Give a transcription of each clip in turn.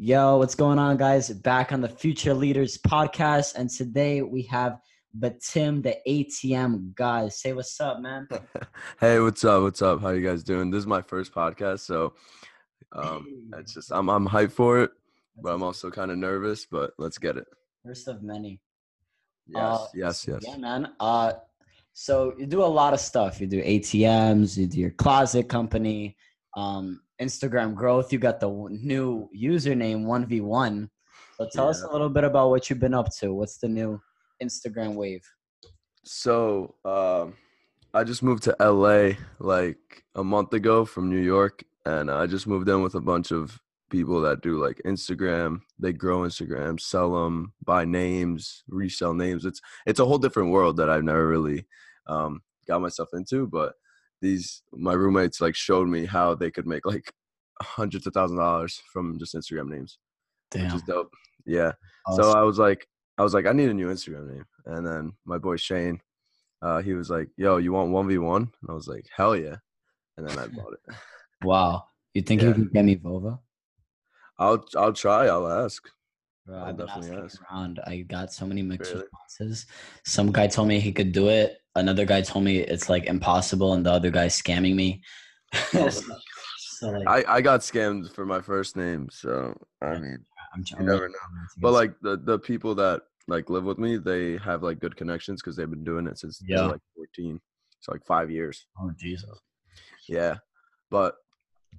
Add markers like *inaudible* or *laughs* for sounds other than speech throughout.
Yo, what's going on, guys? Back on the Future Leaders podcast, and today we have Betim, the ATM guy. Say what's up, man. *laughs* hey, what's up? What's up? How you guys doing? This is my first podcast, so um, it's just I'm I'm hyped for it, but I'm also kind of nervous. But let's get it. First of many. Yes, Uh, yes, so, yes. Yeah, man. Uh, so you do a lot of stuff. You do ATMs. You do your closet company. Um, Instagram growth. You got the new username one v one. So tell us a little bit about what you've been up to. What's the new Instagram wave? So um, I just moved to LA like a month ago from New York, and I just moved in with a bunch of people that do like Instagram. They grow Instagram, sell them, buy names, resell names. It's it's a whole different world that I've never really um, got myself into. But these my roommates like showed me how they could make like hundreds of thousand dollars from just Instagram names, which Damn. is dope. Yeah. Awesome. So I was like, I was like, I need a new Instagram name. And then my boy Shane, uh, he was like, Yo, you want one v one? And I was like, Hell yeah. And then I bought it. wow. You think you can get me Vova? I'll I'll try. I'll ask. Bro, been definitely asking ask. around. I got so many mixed Really? responses. Some guy told me he could do it. Another guy told me it's like impossible, and the other guy's scamming me. *laughs* Oh, so, so, like, I I got scammed for my first name, so I mean, I'm you never know. But like the the people that like live with me, they have like good connections because they've been doing it since Yeah. like 14. So like five years. oh Jesus, Yeah. But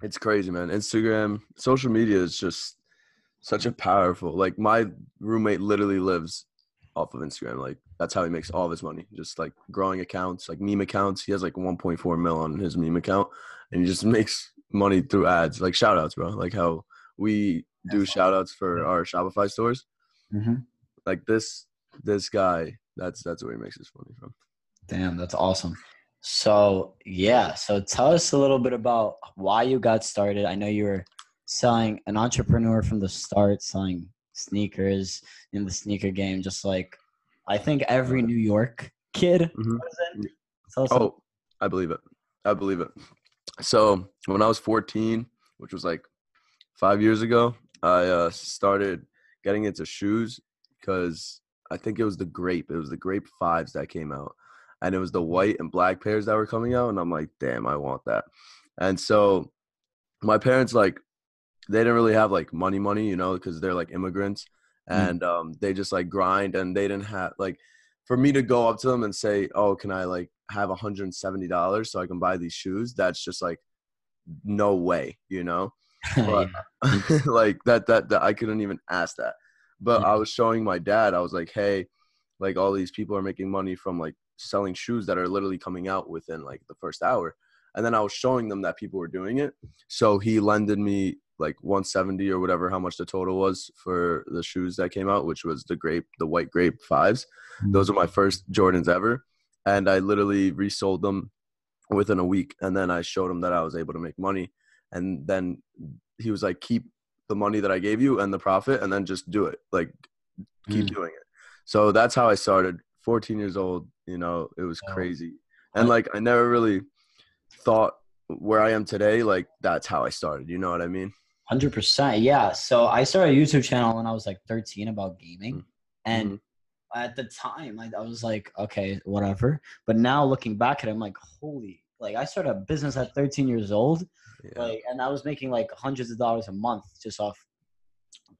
it's crazy, man. Instagram, social media is just such a powerful. Like my roommate literally lives off of Instagram. Like that's how he makes all of his money. Just like growing accounts, like meme accounts. He has like 1.4 mil on his meme account, and he just *laughs* makes money through ads. Like shout outs, bro. Like how we do That's shout outs for our Shopify stores. hmm Like this, this guy. That's that's where he makes his money from. damn, that's awesome. So yeah, so tell us a little bit about why you got started. I know you were selling an entrepreneur from the start, selling sneakers in the sneaker game, just like I think every New York kid Mhm. was in. Tell us a- Oh, I believe it. I believe it. So when I was 14, which was like five years ago, I uh, started getting into shoes because I think it was the grape. It was the grape fives that came out, and it was the white and black pairs that were coming out, and I'm like, damn, I want that. And so my parents like they didn't really have like money, money, you know, because they're like immigrants, Mm. and um, they just like grind, and they didn't have like for me to go up to them and say, "Oh, can I like have $170 so I can buy these shoes?" That's just like no way, you know? *laughs* But *laughs* like that, that that I couldn't even ask that. But I was showing my dad, I was like, "Hey, like all these people are making money from like selling shoes that are literally coming out within like the first hour." And then I was showing them that people were doing it. So he lended me like 170 or whatever how much the total was for the shoes that came out, which was the grape, the white grape fives those were my first Jordans ever. And I literally resold them within a week. And then I showed him that I was able to make money. And then he was like, keep the money that I gave you and the profit and then just do it. Like, keep Mm. doing it. So that's how I started. 14 years old, you know, it was crazy. And like, I never really thought where I am today, like, that's how I started. You know what I mean? Hundred percent, yeah. So I started a YouTube channel when I was like 13 about gaming, and Mhm. at the time, like I was like, okay, whatever. But now looking back at it, I'm like, holy! Like I started a business at 13 years old, Yeah. like, and I was making like hundreds of dollars a month just off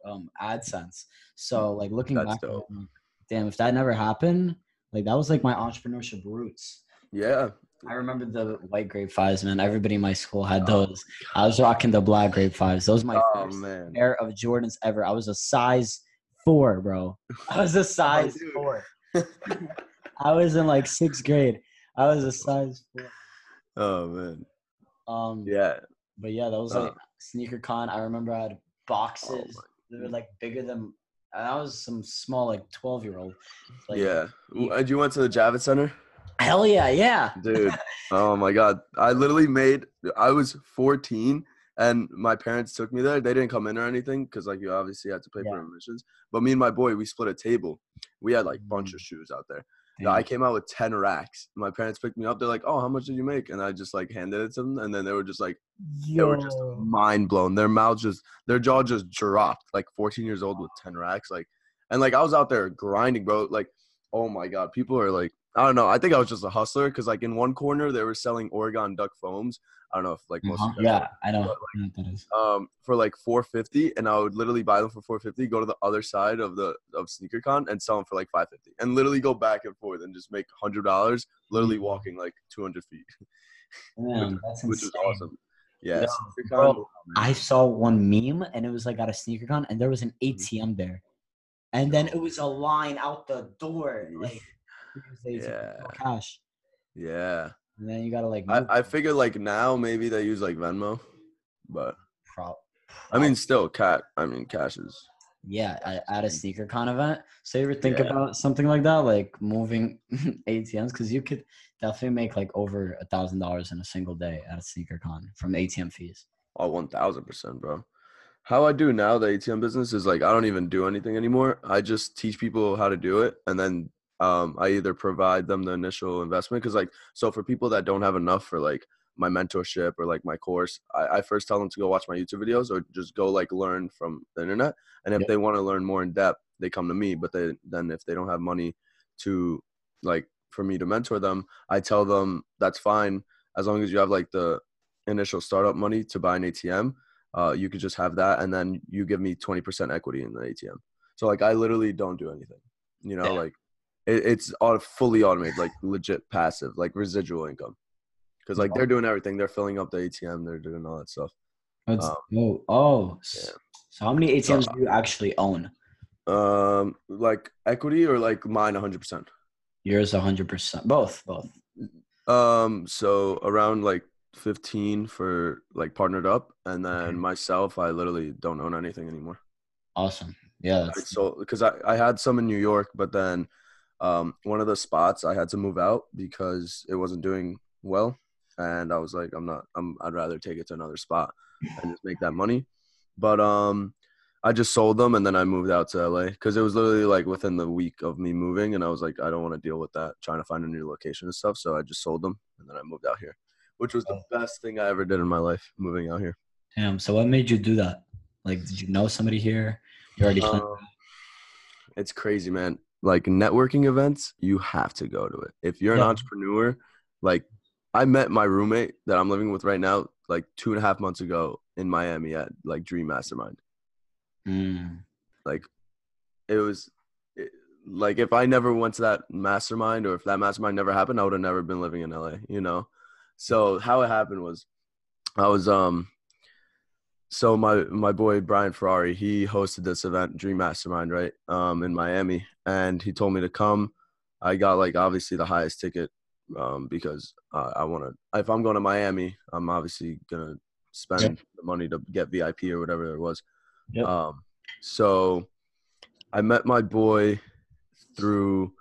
um AdSense. So like looking That's back, at it, dope. Damn, if that never happened, like that was like my entrepreneurship roots. yeah. I remember the white grape fives, man. Everybody in my school had Oh, those. I was rocking the black grape fives. Those were my Oh, first man. pair of Jordans ever. I was a size four, bro. I was a *laughs* size dude. four. *laughs* I was in like sixth grade. I was a size four. Oh, man. Um, Yeah. but yeah, that was Uh. like sneaker con. I remember I had Oh, boxes my that were like bigger than. And I was some small like twelve year old. Like, yeah. And you went to the Javits Center? Hell yeah, yeah. dude *laughs* oh my god i literally made i was 14 and my parents took me there they didn't come in or anything because like you obviously had to pay Yeah. for admissions but me and my boy we split a table we had like a bunch Mm. of shoes out there Yeah, I came out with 10 racks. My parents picked me up. They're like, oh, how much did you make? And I just like handed it to them. And then they were just like, Yo. they were just mind blown. Their mouths just, their jaw just dropped. Like 14 years old with 10 racks. Like, and like I was out there grinding, bro. Like, oh my God. People are like, I don't know. I think I was just a hustler because like in one corner, they were selling Oregon duck foams. I don't know if like most Uh-huh. of you guys Yeah, I know. but, I know what that is. um for like 450 and I would literally buy them for 450 go to the other side of the of SneakerCon and sell them for like 550 and literally go back and forth and just make $100 literally Mhm. walking like 200 feet *laughs* Damn, that's which is awesome yeah SneakerCon, bro, I saw one meme and it was like at a sneaker con and there was an ATM there. And then it was a line out the door. Like because they took Yeah. cash. yeah And then you gotta like I, I figure like now maybe they use like Venmo but Pro- I mean still cat I mean cash is yeah, at, at a sneaker con event. So you ever think Yeah. about something like that, like moving *laughs* ATMs? Because you could definitely make like over a thousand dollars in a single day at a sneaker con from ATM fees. Oh, one thousand percent, bro. How I do now the ATM business is like I don't even do anything anymore. I just teach people how to do it, and then um, I either provide them the initial investment because like so for people that don't have enough for like my mentorship or like my course, I, I first tell them to go watch my YouTube videos or just go like learn from the internet. And if Yep. they want to learn more in depth, they come to me. But they then if they don't have money to like for me to mentor them, I tell them that's fine as long as you have like the initial startup money to buy an ATM. Uh, you could just have that, and then you give me twenty percent equity in the ATM. So like I literally don't do anything. You know, like it, it's all fully automated, like legit passive, like residual income. Because like they're doing everything, they're filling up the ATM, they're doing all that stuff. That's, Um, oh, oh. yeah. So how many So- ATMs do you actually own? Um, like equity or like mine, hundred percent. Yours, hundred percent. Both, both. Um, so around like fifteen for like partnered up, and then Okay. myself, I literally don't own anything anymore. Awesome. Yeah. Sold because I, I had some in New York, but then um, one of the spots I had to move out because it wasn't doing well, and I was like, I'm not. I'm. I'd rather take it to another spot and just make that money. But um, I just sold them, and then I moved out to LA because it was literally like within the week of me moving, and I was like, I don't want to deal with that, trying to find a new location and stuff. So I just sold them, and then I moved out here, which was the best thing I ever did in my life, moving out here. damn. So what made you do that? Like, did you know somebody here? You already. Um, it's crazy, man. Like networking events, you have to go to it. If you're an Yeah. entrepreneur, like I met my roommate that I'm living with right now, like two and a half months ago in Miami at like Dream Mastermind. Mm. Like it was it, like if I never went to that mastermind or if that mastermind never happened, I would have never been living in LA, you know? So how it happened was I was um so my my boy Brian Ferrari, he hosted this event, Dream Mastermind, right? Um in Miami. And he told me to come. I got like obviously the highest ticket um because uh, I want to if I'm going to Miami, I'm obviously going to spend Yep. the money to get VIP or whatever it was. Yep. Um, so I met my boy through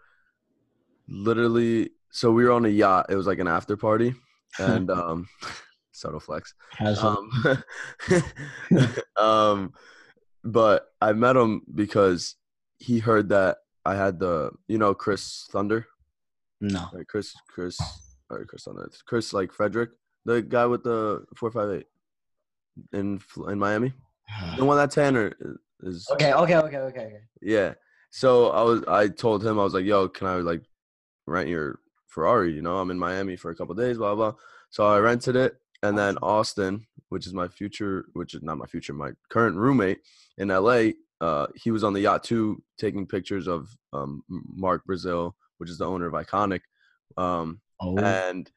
literally. So we were on a yacht. It was like an after party, *laughs* and um, *laughs* subtle flex. Um, *laughs* um, but I met him because he heard that I had the, you know, Chris Thunder, no. right? Chris, Chris, or Chris Thunder, It's Chris like Frederick, the guy with the four five eight in in Miami, the *sighs* one that Tanner is. okay. Okay. Okay. Okay. Okay. Yeah. So I was I told him I was like, "Yo, can I like rent your Ferrari, you know? I'm in Miami for a couple days, blah blah." So I rented it and then Austin, which is my future, which is not my future, my current roommate in LA, uh he was on the yacht too taking pictures of um Mark Brazil, which is the owner of Iconic. Um Oh. and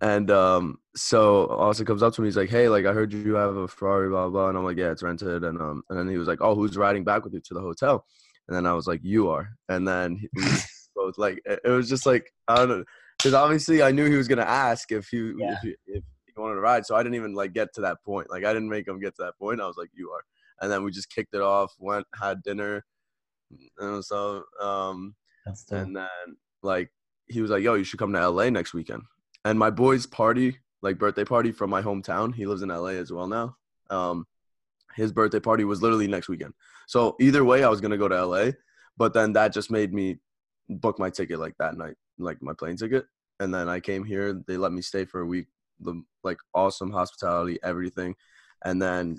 and um so Austin comes up to me he's like hey like i heard you have a ferrari blah blah and i'm like yeah it's rented and um and then he was like oh who's riding back with you to the hotel and then i was like you are and then he- *laughs* both like it it was just like i don't know because obviously i knew he was gonna ask if he Yeah. if, he, if he wanted to ride so i didn't even like get to that point like i didn't make him get to that point i was like you are and then we just kicked it off went had dinner and so um and then like he was like, "Yo, you should come to LA next weekend." And my boy's party, like birthday party from my hometown, he lives in LA as well now. Um, his birthday party was literally next weekend. So either way, I was gonna go to LA, but then that just made me book my ticket like that night, like my plane ticket, and then I came here. They let me stay for a week. The like awesome hospitality, everything, and then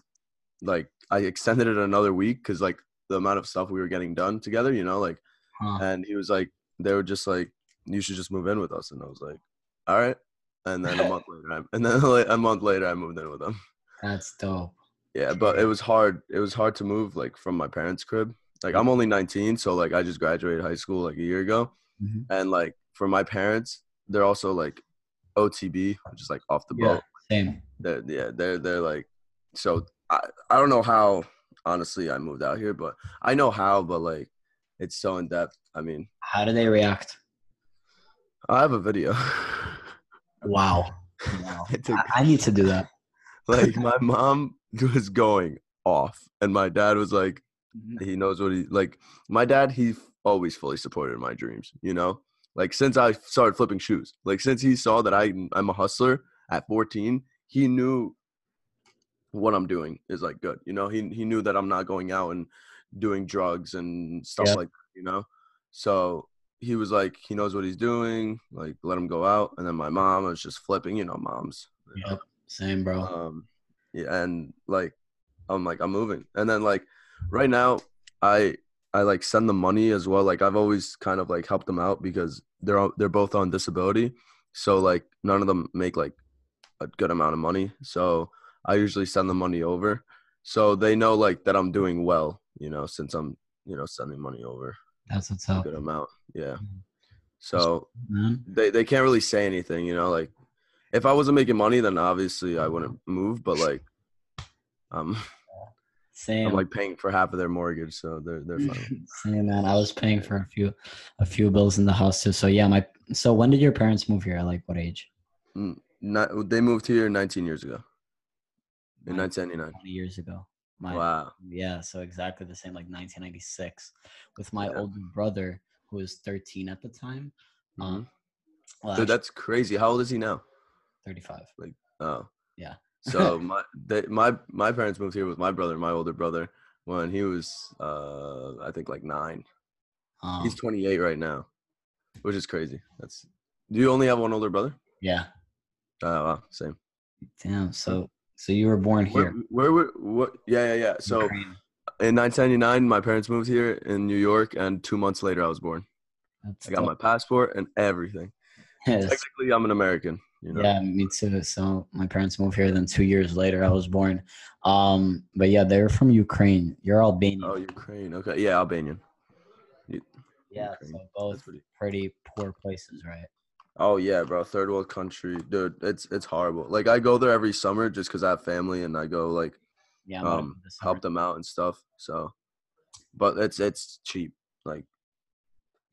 like I extended it another week because like the amount of stuff we were getting done together, you know, like, Huh. and he was like, they were just like, you should just move in with us, and I was like, all right. And then a month *laughs* later, I, and then *laughs* like, a month later, I moved in with them. That's dope. Yeah, but it was hard. It was hard to move like from my parents' crib. Like I'm only 19, so like I just graduated high school like a year ago, Mhm. and like for my parents, they're also like OTB, which is like off the Yeah. boat. Same. They're yeah, they're they're like so. I I don't know how honestly I moved out here, but I know how. But like it's so in depth. I mean, How do they react? I have a video. *laughs* Wow. *laughs* Wow. I took- I, I need to do that. like my mom was going off, and my dad was like, mm-hmm. he knows what he like my dad he always fully supported my dreams you know like since i started flipping shoes like since he saw that i i'm a hustler at 14 he knew what i'm doing is like good you know he he knew that i'm not going out and doing drugs and stuff Yeah. like that, you know so he was like he knows what he's doing like let him go out and then my mom was just flipping you know moms Yep. Same, bro. um yeah and like i'm like i'm moving and then like right now i i like send them money as well like i've always kind of like helped them out because they're all, they're both on disability so like none of them make like a good amount of money so i usually send the money over so they know like that i'm doing well you know since i'm you know sending money over That's what's a up, good amount yeah Mhm. so they they can't really say anything, you know. Like if I wasn't making money, then obviously I wouldn't move. But like, um, Same. I'm like paying for half of their mortgage, so they're they're *laughs* fine. Same, man. I was paying for a few, a few bills in the house too. So yeah, my. So when did your parents move here? Like what age? Not, they moved here 19 years ago, in 1999. Twenty years ago. My, Wow. Yeah, so exactly the same, like 1996, with my Yeah. older brother who was 13 at the time. Mhm. Um, well, Dude, actually, that's crazy. How old is he now? 35. like Oh, Yeah. So *laughs* my they, my my parents moved here with my brother, my older brother, when he was uh I think like nine. Um, He's 28 right now, which is crazy. That's. Do you only have one older brother? yeah. Oh, wow, same. Damn. So so you were born here. where, were what? Yeah, yeah, yeah. So Ukraine. in 1999, my parents moved here in New York, and two months later, I was born. That's I got my passport and everything. Yes. Technically, I'm an American. You know. Yeah, me too. So my parents moved here. Then two years later, I was born. Um, but yeah, they're from Ukraine. You're Albanian. Oh, Ukraine. Okay. Yeah, Albanian. yeah, Ukraine. so both pretty. pretty poor places, right? Oh yeah, bro. Third world country, dude. It's it's horrible. Like I go there every summer just because I have family and I go like Yeah, I'm about to um go this summer. help them out and stuff. So, but it's it's cheap. Like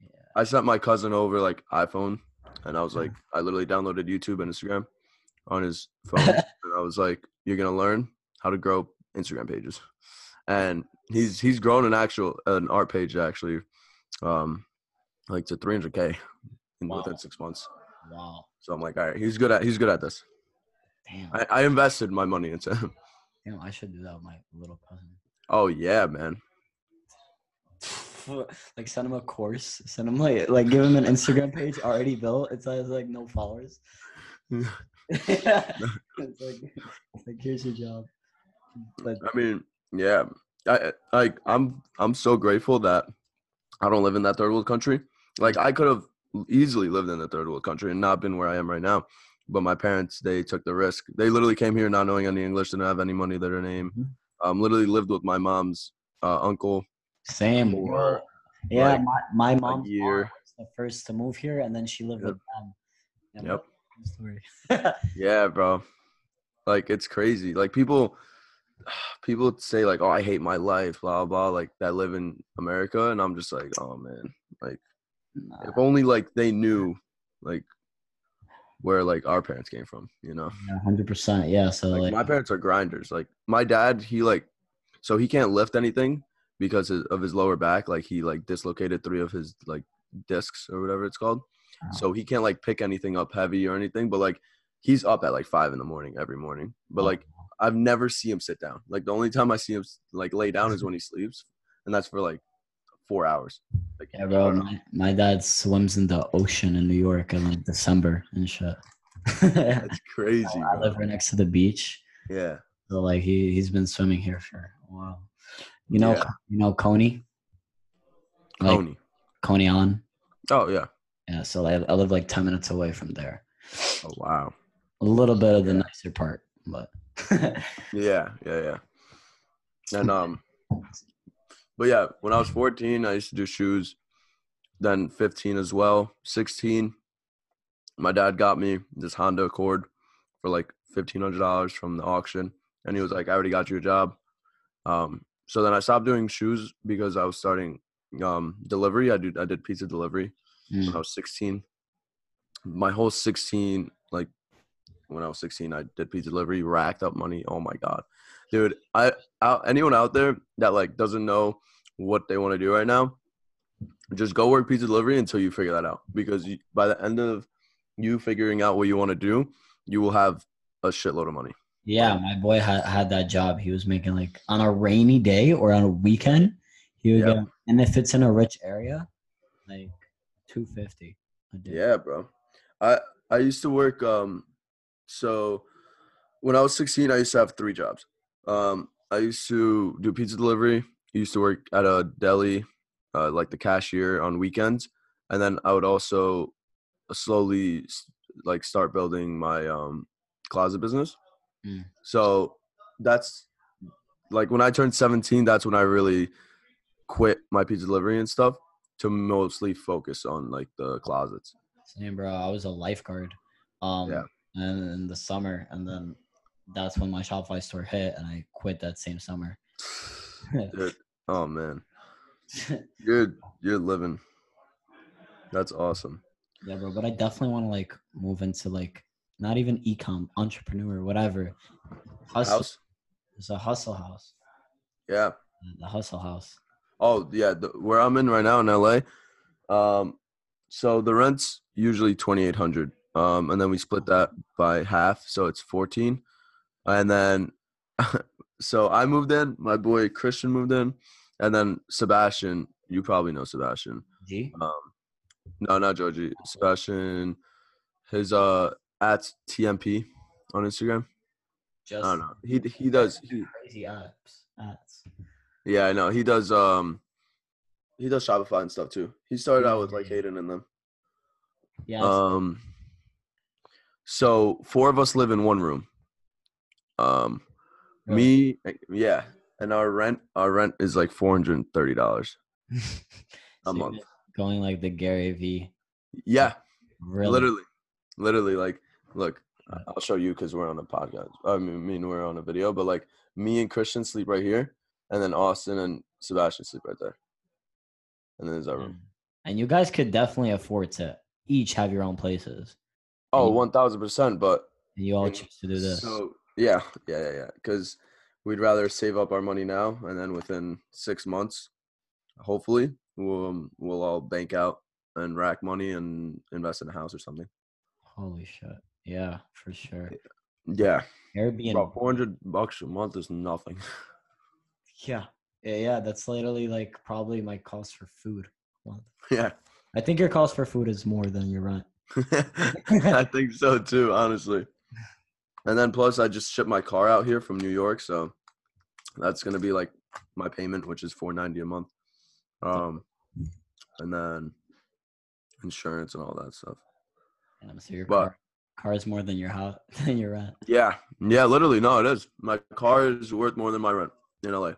Yeah. I sent my cousin over like iPhone, and I was like, *laughs* I literally downloaded YouTube and Instagram on his phone, *laughs* and I was like, you're gonna learn how to grow Instagram pages, and he's he's grown an actual an art page actually, um, like to 300k in Wow. within six months. Wow. So I'm like, all right, he's good at he's good at this. Damn. I, I invested my money into him. *laughs* Damn, I should do that with my little cousin. Oh yeah, man. *laughs* like send him a course. Send him like like give him an Instagram page already built. It's says like no followers. *laughs* it's like it's like here's your job. But I mean, yeah. I I I'm I'm so grateful that I don't live in that third world country. Like I could have easily lived in a third world country and not been where I am right now. But my parents, they took the risk. They literally came here not knowing any English, didn't have any money to their name. Um, literally lived with my mom's uh, uncle same. for Yeah, like, my, my mom year. was the first to move here, and then she lived Yep. with them. Yeah, Yep. Story. *laughs* Yeah, bro. Like it's crazy. Like people *sighs* people say like, "Oh, I hate my life," blah blah, like that live in America, and I'm just like, "Oh man, like Nah, if only like they knew like where like our parents came from, you know." hundred percent. Yeah. So Like like, my parents are grinders. Like my dad, he like so he can't lift anything because of his lower back. Like he like dislocated three of his like discs or whatever it's called. Oh. So he can't like pick anything up heavy or anything. But like he's up at like five in the morning every morning. But like uh-huh. I've never see him sit down. Like the only time I see him like lay down is when he sleeps, and that's for like four hours. Like, Yeah, bro. My, my dad swims in the ocean in New York in like December and shit. *laughs* That's crazy. I bro. live right next to the beach, Yeah. so like he he's been swimming here for a while. You know, Yeah. you know Coney, like Coney. Coney on. Oh yeah. Yeah, so I, I live like ten minutes away from there. Oh wow. A little bit of the Yeah. nicer part, but *laughs* Yeah, yeah, yeah. And um, *laughs* but yeah, when I was 14, I used to do shoes. Then 15 as well. 16, my dad got me this Honda Accord for like $1,500 from the auction, and he was like, "I already got you a job." Um, so then I stopped doing shoes because I was starting um delivery. I did I did pizza delivery when Mm. I was 16. My whole 16, like when I was 16, I did pizza delivery, racked up money. Oh my god, dude! I out, anyone out there that like doesn't know what they want to do right now, just go work pizza delivery until you figure that out. Because you, by the end of you figuring out what you want to do, you will have a shitload of money. yeah, my boy had had that job. He was making like on a rainy day or on a weekend, he would Yep. get, and if it's in a rich area, like two fifty a day. Yeah, bro. I I used to work um so when I was 16 I used to have three jobs. Um I used to do pizza delivery, I used to work at a deli uh, like the cashier on weekends and then I would also slowly like start building my um closet business. Mm. So that's like when I turned 17 that's when I really quit my pizza delivery and stuff to mostly focus on like the closets. Same, bro. I was a lifeguard. Um, Yeah. and in the summer, and then that's when my Shopify store hit, and I quit that same summer. *sighs* Oh man, *laughs* you're you're living. That's awesome. yeah, bro. But I definitely want to like move into like not even ecom, entrepreneur, whatever. Hustle. House? It's a hustle house. Yeah. The hustle house. Oh yeah, the, where I'm in right now in LA. Um, so the rent's usually twenty eight hundred. Um, and then we split that by half, so it's fourteen. And then, *laughs* so I moved in. My boy Christian moved in, and then Sebastian. You probably know Sebastian. G. Um, no, not Georgie. Sebastian. His uh at TMP on Instagram. Just I don't know. He he does. He, crazy apps. Ads. yeah, I know. He does. Um, he does Shopify and stuff too. He started out with like Hayden and them. Yeah. Um, so four of us live in one room. Um, Really? me, yeah, and our rent our rent is like four hundred and thirty dollars *laughs* a month. Going like the Gary V. Yeah, Really? literally, literally. Like, look, Yeah. I'll show you because we're on a podcast. I mean, me we're on a video, but like me and Christian sleep right here, and then Austin and Sebastian sleep right there. And then there's our room. Mm. And you guys could definitely afford to each have your own places. Oh, one thousand percent. But you all choose to do this. So yeah, yeah, yeah, yeah. Because we'd rather save up our money now, and then within six months, hopefully, we'll um, we'll all bank out and rack money and invest in a house or something. Holy shit. Yeah, for sure. Yeah, Airbnb. about four hundred bucks a month is nothing. Yeah. Yeah, yeah. That's literally like probably my cost for food. *laughs* yeah, I think your cost for food is more than your rent. *laughs* I think so too, honestly. And then plus, I just shipped my car out here from New York, so that's gonna be like my payment, which is four ninety a month. Um, and then insurance and all that stuff. And so your But- car, car is more than your house *laughs* than your rent. Yeah, yeah, literally, no, it is. My car is worth more than my rent in LA.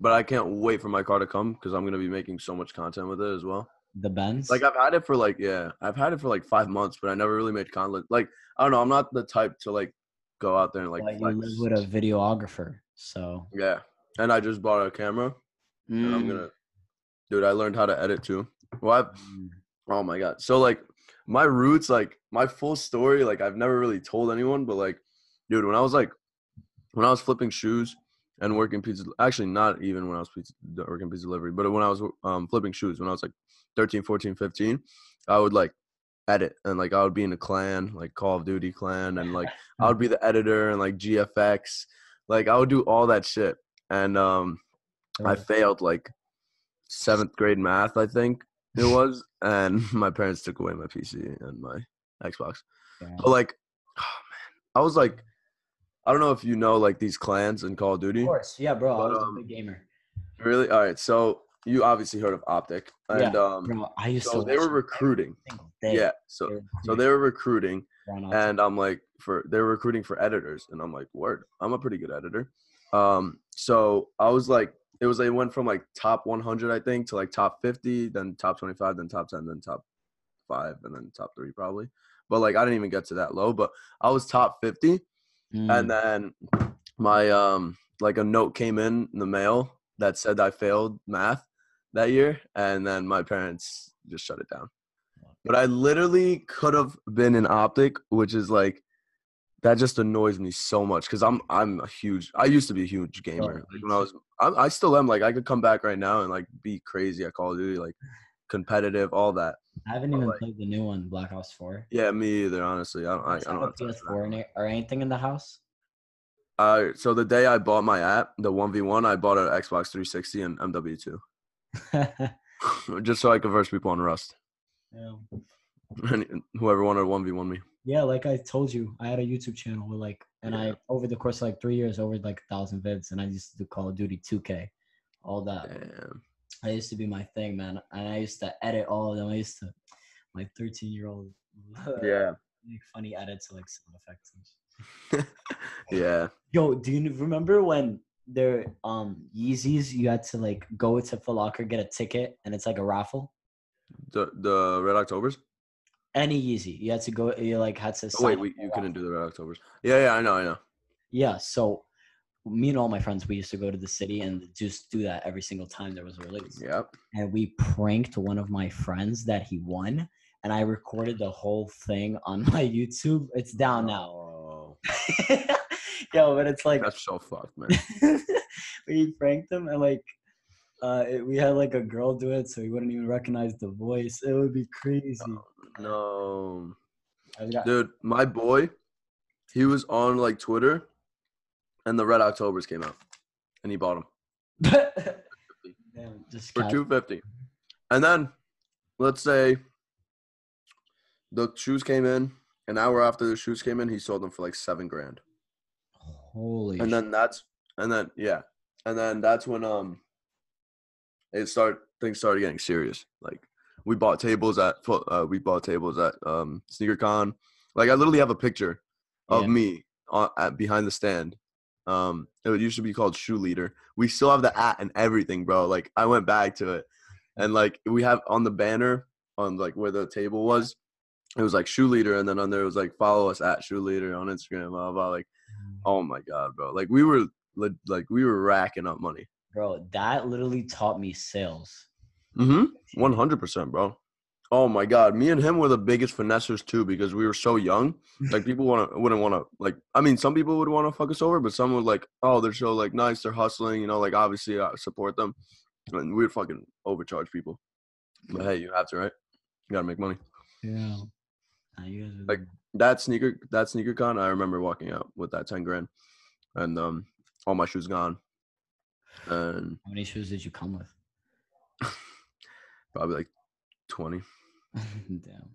But I can't wait for my car to come because I'm gonna be making so much content with it as well. The Benz. Like I've had it for like yeah, I've had it for like five months, but I never really made content. Like I don't know, I'm not the type to like go out there and like you live with a videographer, so yeah. And I just bought a camera, and I'm Mm, gonna, dude. I learned how to edit too. Well, mm. oh my god. So like my roots, like my full story, like I've never really told anyone, but like, dude, when I was like, when I was flipping shoes and working pizza, actually not even when I was pizza, working pizza delivery, but when I was um, flipping shoes, when I was like 13, 14, 15, I would like edit and like I would be in a clan, like Call of Duty clan, and like *laughs* I would be the editor and like GFX, like I would do all that shit, and um, I failed like seventh grade math, I think it *laughs* was, and *laughs* my parents took away my PC and my Xbox. Yeah. But like, *sighs* oh man, I was like, I don't know if you know like these clans in Call of Duty. Of course, yeah, bro. I was um, a big gamer. Really? All right. So you obviously heard of Optic, and Yeah, um, Bro, I used so to. they were recruiting. every single day. Yeah. So They were so they were recruiting, and I'm like for they're recruiting for editors, and I'm like, word, I'm a pretty good editor. Um, so I was like, it was they went from like top 100, I think, to like top 50, then top 25, then top 10, then top five, and then top three probably. But like I didn't even get to that low, but I was top 50, Mm. and then my um like a note came in in the mail that said I failed math that year, and then my parents just shut it down. But I literally could have been in optic, which is like that just annoys me so much because I'm I'm a huge I used to be a huge gamer. Like when I was I'm, I still am like I could come back right now and like be crazy at Call of Duty, like competitive, all that. I haven't but, even like- played the new one, Black Ops Four. Yeah, me either. Honestly, I don't I, I don't. have a have time for that. PS4 it or anything in the house? Uh, so the day I bought my app, the one v one, I bought an Xbox 360 and MW two, yeah. *laughs* *laughs* just so I could verse people on Rust. *laughs* And whoever wanted one v one me. Yeah, like I told you, I had a YouTube channel with like, and I over the course of like three years, over like a thousand vids, and I used to do Call of Duty 2K, all that. Damn. That used to be my thing, man. And I used to edit all of them. I used to, my 13 year old, Yeah. make funny edits to like sound effects. Yeah. Yo, do you remember when there um Yeezys? You had to like go to Foot Locker get a ticket, and it's like a raffle. The the Red Octobers. Any Yeezy, you had to go. You like had to. Oh, wait, we, you couldn't do the Red Octobers. Yeah, yeah, I know, I know. Yeah, so me and all my friends, we used to go to the city and just do that every single time there was a release. Yep. And we pranked one of my friends that he won, and I recorded the whole thing on *laughs* my YouTube. It's down now. Oh, *laughs* *laughs* Yo, but it's like that's so fucked, man. *laughs* we pranked him and like uh it, we had like a girl do it so he wouldn't even recognize the voice. It would be crazy. No, got, dude, my boy, he was on like Twitter, and the Red Octobers came out, and he bought them *laughs* Damn, for two fifty, and then let's say the shoes came in. An hour after the shoes came in, he sold them for like seven grand. Holy and then that's and then yeah. And then that's when um it start things started getting serious. Like we bought tables at uh, we bought tables at um sneakercon. Like i literally have a picture of Yeah. me on, at behind the stand. Um it would used to be called shoe leader. We still have the at and everything bro. Like i went back to it. And like we have on the banner on like where the table was it was like shoe leader. And then on there it was like follow us at shoe leader on instagram blah blah, blah. like Oh my god, bro! Like we were li- like we were racking up money. Bro, that literally taught me sales. Mm-hmm. One hundred percent, bro. Oh my god, me and him were the biggest finessers too because we were so young. Like *laughs* people want to wouldn't want to like. I mean, some people would want to fuck us over, but some would like, oh, they're so like nice, they're hustling, you know. Like obviously, I support them, and we'd fucking overcharge people. But hey, you have to, right? You gotta make money. Yeah. Nah, you guys are Like, That sneaker, that sneaker con, I remember walking out with that ten grand, and um, all my shoes gone, and how many shoes did you come with? *laughs* probably like twenty. *laughs* Damn.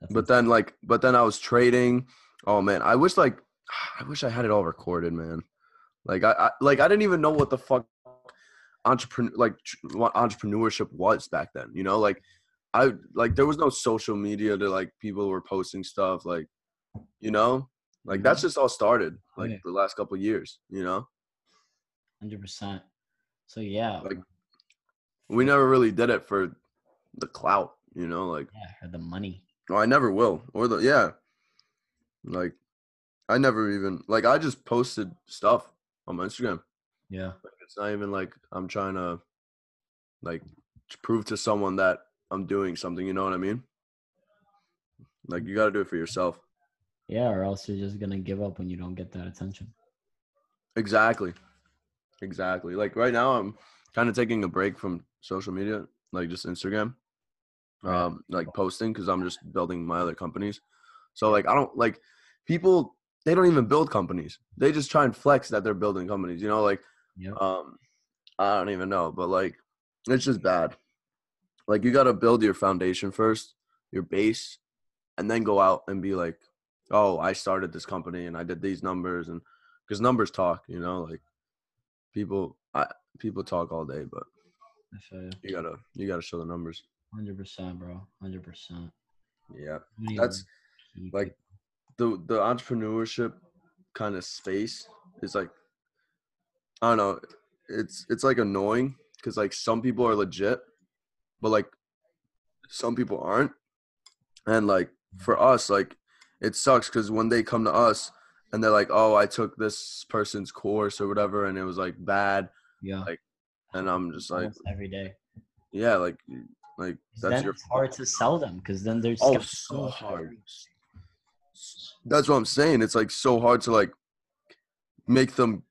That's But then like but then I was trading. Oh man, I wish like *sighs* I wish I had it all recorded, man. Like I, I like I didn't even know what the fuck entrepreneur like tr- what entrepreneurship was back then. You know, like I like there was no social media to like people were posting stuff like you know like that's mm-hmm. just all started like Yeah. the last couple years. You know, hundred percent. So yeah, Like- we never really did it for the clout. You know, like yeah, or the money. Oh, I never will. Or the yeah. Like I never even like I just posted stuff on my Instagram. Yeah. Like it's not even like I'm trying to like to prove to someone that I'm doing something, you know what I mean? Like you got to do it for yourself. Yeah, or else you're just gonna give up when you don't get that attention. Exactly. Exactly. Like right now I'm kind of taking a break from social media, like just Instagram. Right. Um like posting cuz I'm just building my other companies. So like I don't like people they don't even build companies. They just try and flex that they're building companies, you know, like Yep. um I don't even know, but like it's just bad. Like you got to build your foundation first, your base, and then go out and be like, "Oh, I started this company and I did these numbers," and because numbers talk, you know, like people, I, people talk all day, but you. you gotta you gotta show the numbers. Hundred percent, bro. Hundred percent. Yeah, That's, like the the entrepreneurship kind of space is like I don't know. It's it's like annoying because like some people are legit, but like some people aren't, and like mm. for us, like it sucks because when they come to us and they're like, "Oh, I took this person's course or whatever, and it was like bad," yeah. like, and I'm just like, Almost every day. "Yeah, like, like that's then your it's hard to sell them because then they're Oh, so hard. That's what I'm saying. It's like so hard to like make them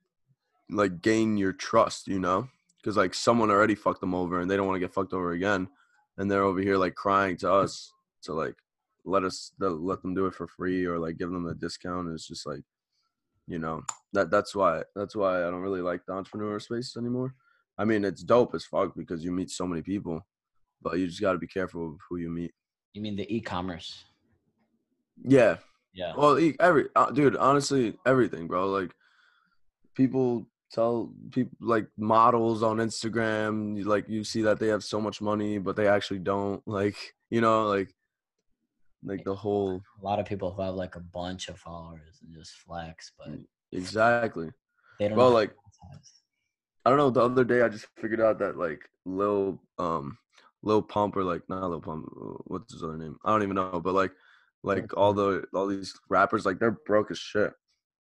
like gain your trust, you know? Because like someone already fucked them over and they don't want to get fucked over again, and they're over here like crying to us to like let us let them do it for free or like give them a discount. It's just like, you know, that that's why that's why I don't really like the entrepreneur space anymore. I mean, it's dope as fuck because you meet so many people, but you just got to be careful of who you meet. You mean the e-commerce? Yeah, Yeah. Well, e- every uh, dude, honestly, everything, bro. Like people tell people like models on Instagram, like you see that they have so much money, but they actually don't. *laughs* Like you know, like like the whole A lot of people who have like a bunch of followers and just flex, but exactly. they don't. Well, like. I don't know. The other day, I just figured out that like Lil um Lil Pump or like not Lil Pump, uh, what's his other name? I don't even know, but like like all the all these rappers like they're broke as shit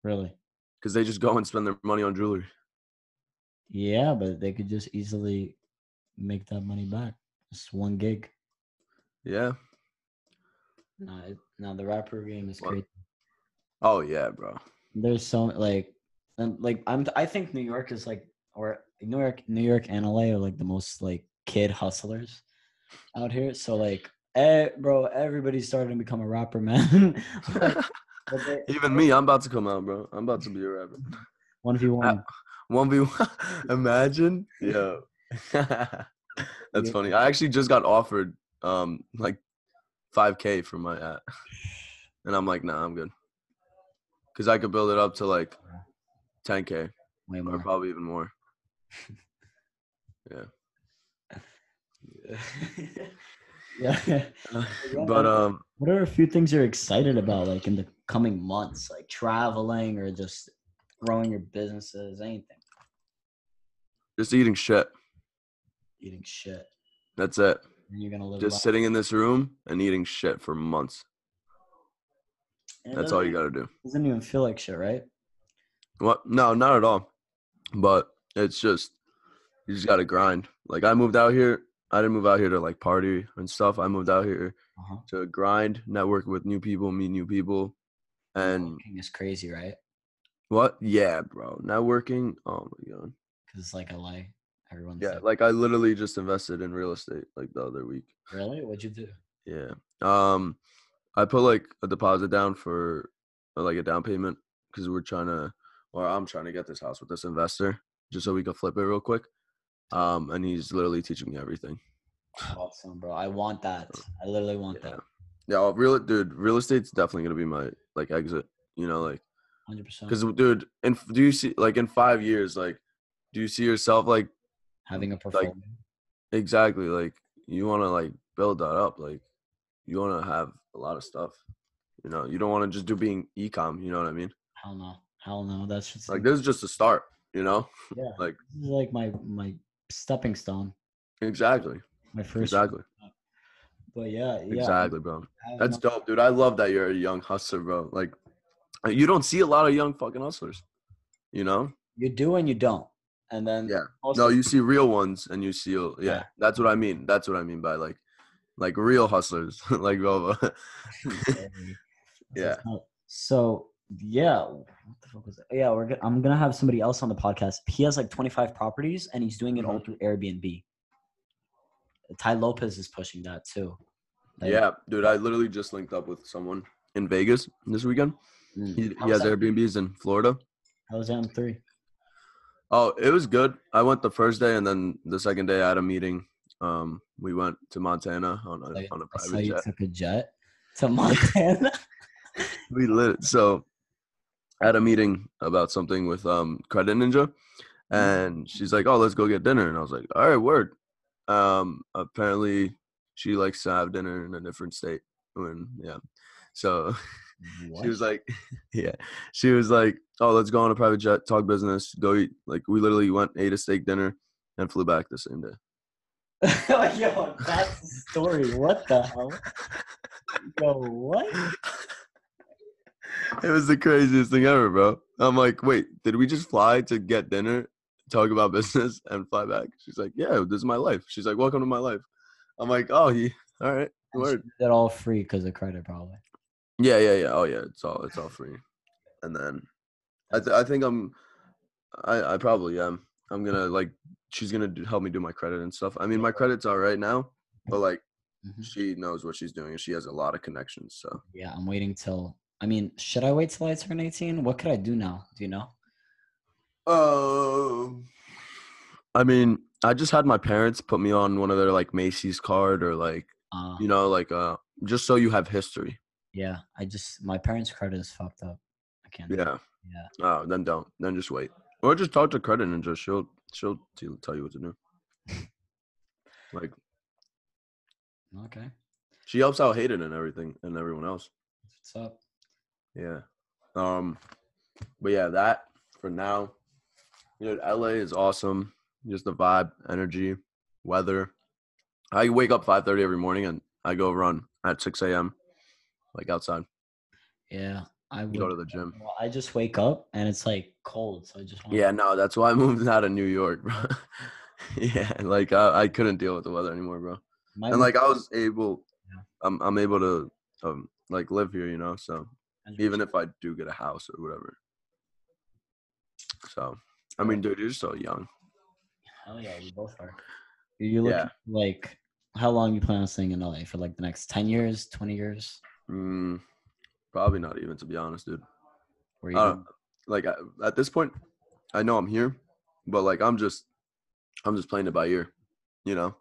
really. because they just go and spend their money on jewelry. Yeah, but they could just easily make that money back. Just one gig. Yeah. No, it, no, the rapper game is crazy. Oh yeah, bro. There's so like, and like I'm. I think New York is like, or New York, New York and LA are like the most like kid hustlers out here. So like, eh, bro, everybody's starting to become a rapper, man. *laughs* Like, they- *laughs* Even me, I'm about to come out, bro. I'm about to be a rapper. one v one. *laughs* One v one. Imagine. Yeah. That's funny. I actually just got offered um like 5k for my ad. And I'm like, nah, I'm good. Cause I could build it up to like 10k Way or probably even more. Yeah. *laughs* yeah. *laughs* But um What are a few things you're excited about, like in the coming months, like traveling or just growing your businesses, anything? just eating shit. Eating shit. That's it. You're gonna live. Just sitting in this room and eating shit for months. That's all you gotta do. Doesn't even feel like shit, right? What? No, not at all. But it's just you just gotta grind. Like I moved out here. I didn't move out here to like party and stuff. I moved out here Uh-huh. to grind, network with new people, meet new people, and Networking is crazy, right? what? Yeah, bro. Networking. Oh my god. Because it's like LA. Everyone's Yeah, like, like I literally just invested in real estate like the other week. really? What'd you do? Yeah. Um, I put like a deposit down for uh, like a down payment because we're trying to, or I'm trying to get this house with this investor just so we can flip it real quick. Um, and he's literally teaching me everything. Awesome, bro. I want that. I literally want Yeah. that. Yeah, real dude, real estate's definitely gonna be my like exit. You know, like Hundred percent. because dude, and do you see like in five years, like, do you see yourself like Having a portfolio. exactly like you want to like build that up, like you want to have a lot of stuff. You know, you don't want to just do being ecom. You know what I mean? Hell no. Hell no. That's just Like this is just a start. You know, yeah. *laughs* like This is like my my stepping stone. exactly, My first. exactly, But yeah, yeah. exactly, bro. That's a- dope, dude. I love that you're a young hustler, bro. Like, you don't see a lot of young fucking hustlers. You know? You do and you don't, and then Yeah. Also, No, you see real ones, and you see, yeah, Yeah. That's what I mean. That's what I mean by like, like real hustlers, *laughs* like Velva. *laughs* Yeah. So yeah, what the fuck was that? Yeah, we're go- I'm gonna have somebody else on the podcast. He has like 25 properties, and he's doing it all Mhm. through Airbnb. Tai Lopez is pushing that too. Like, yeah, dude. I literally just linked up with someone in Vegas this weekend. mm. He, he has that? Airbnbs in Florida. i was M three? Oh, it was good. I went the first day, and then the second day I had a meeting. Um, we went to Montana on a Like, on a private you jet. took a jet to *laughs* Montana. We lit. So I had a meeting about something with um Credit Ninja, Mm-hmm. and she's like, "Oh, let's go get dinner." And I was like, "All right, word." Um, apparently she likes to have dinner in a different state. When yeah, so *laughs* she was like, *laughs* yeah, she was like, "Oh, let's go on a private jet, talk business, go eat." Like we literally went, ate a steak dinner, and flew back the same day. *laughs* Yo, that's the story. What the hell? Yo, what? *laughs* It was the craziest thing ever, bro. I'm like, wait, did we just fly to get dinner, talk about business, and fly back? She's like, yeah, this is my life. She's like, welcome to my life. I'm like, oh, he, all right, word. That all free because of credit, probably. Yeah, yeah, yeah. Oh, yeah, it's all, it's all free. And then, I, th- I think I'm, I, I probably am. I'm gonna like, she's gonna do, help me do my credit and stuff. I mean, my credit's all right now, but like, Mhm. she knows what she's doing and she has a lot of connections. So. Yeah, I'm waiting till. I mean, should I wait till I turn 18? What could I do now? Do you know? Um, I mean, I just had my parents put me on one of their like Macy's card or like Uh, you know like uh just so you have history. Yeah, I just my parents' credit is fucked up. I can't. Yeah. Yeah. Oh, then don't. Then just wait, or just talk to Credit Ninja. She'll she'll t- tell you what to do. Like Okay. she helps out Hayden and everything and everyone else. What's up? Yeah. Um, but yeah, that for now. You know, LA is awesome. Just the vibe, energy, weather. I wake up five thirty every morning and I go run at six a.m. Like outside. Yeah, I would Go to the gym. Well, I just wake up and it's like cold, so I just want Yeah, no, that's why I *laughs* moved out of New York, bro. *laughs* yeah, like I, I couldn't deal with the weather anymore, bro. My And like I was able, Yeah. I'm I'm able to um like live here, you know. So even if I do get a house or whatever. So I mean, dude, you're so young. Hell yeah, we both are. You you look Yeah. like how long you plan on staying in LA for? Like the next ten years, twenty years? Mm, probably not even to be honest, dude. Where you Uh, like at, at this point, I know I'm here, but like I'm just, I'm just playing it by ear, you know.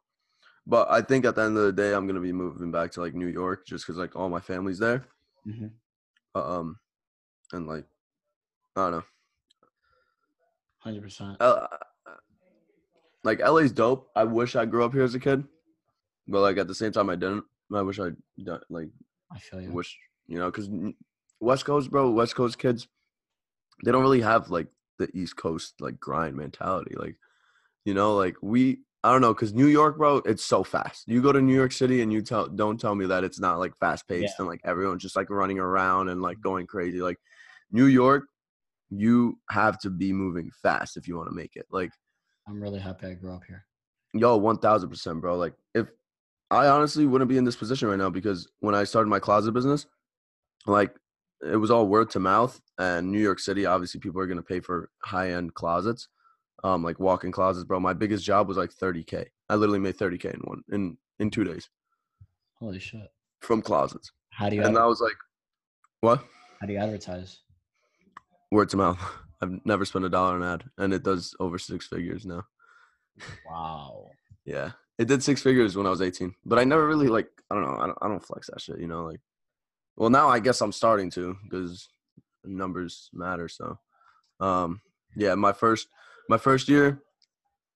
But I think at the end of the day, I'm gonna be moving back to like New York just because like all my family's there. Mhm. Uh, um, and like, I don't know. Hundred percent. Like LA's dope. I wish I grew up here as a kid, but like at the same time, I didn't. I wish I like I feel you. wish you know because West Coast, bro, West Coast kids, they don't really have like the East Coast like grind mentality. Like, you know, like we, I don't know, because New York, bro, it's so fast. You go to New York City and you tell, don't tell me that it's not like fast paced and like everyone's just like running around and like mm-hmm. going crazy. Like New York, you have to be moving fast if you want to make it. Like, I'm really happy I grew up here. yo, one thousand percent, bro. Like, if I honestly wouldn't be in this position right now because when I started my closet business, like it was all word to mouth and New York City, obviously people are gonna pay for high end closets. Um, like walk in closets, bro. My biggest job was like 30K. I literally made 30K in one in in two days Holy shit! from closets. How do you And adver- I was like, What? how do you advertise? Word to mouth. *laughs* I've never spent a dollar on ad and it does over six figures now. Wow. *laughs* Yeah. It did six figures when I was 18. But I never really like I don't know, I don't, I don't flex that shit, you know, like well now I guess I'm starting to because numbers matter. So um yeah, my first my first year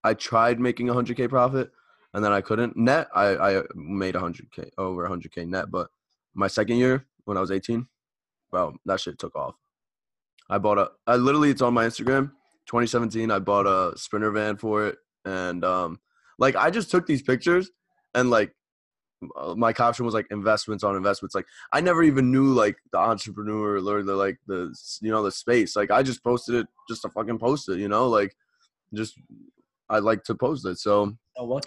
I tried making a hundred K profit and then I couldn't. Net I, I made a hundred K over a hundred K net, but my second year when I was 18, well, that shit took off. I bought a I literally it's on my Instagram. 2017, I bought a sprinter van for it. And um like I just took these pictures and like uh, my caption was like investments on investments like i never even knew like the entrepreneur or the like the you know the space like i just posted it just to fucking post it you know like just i like to post it so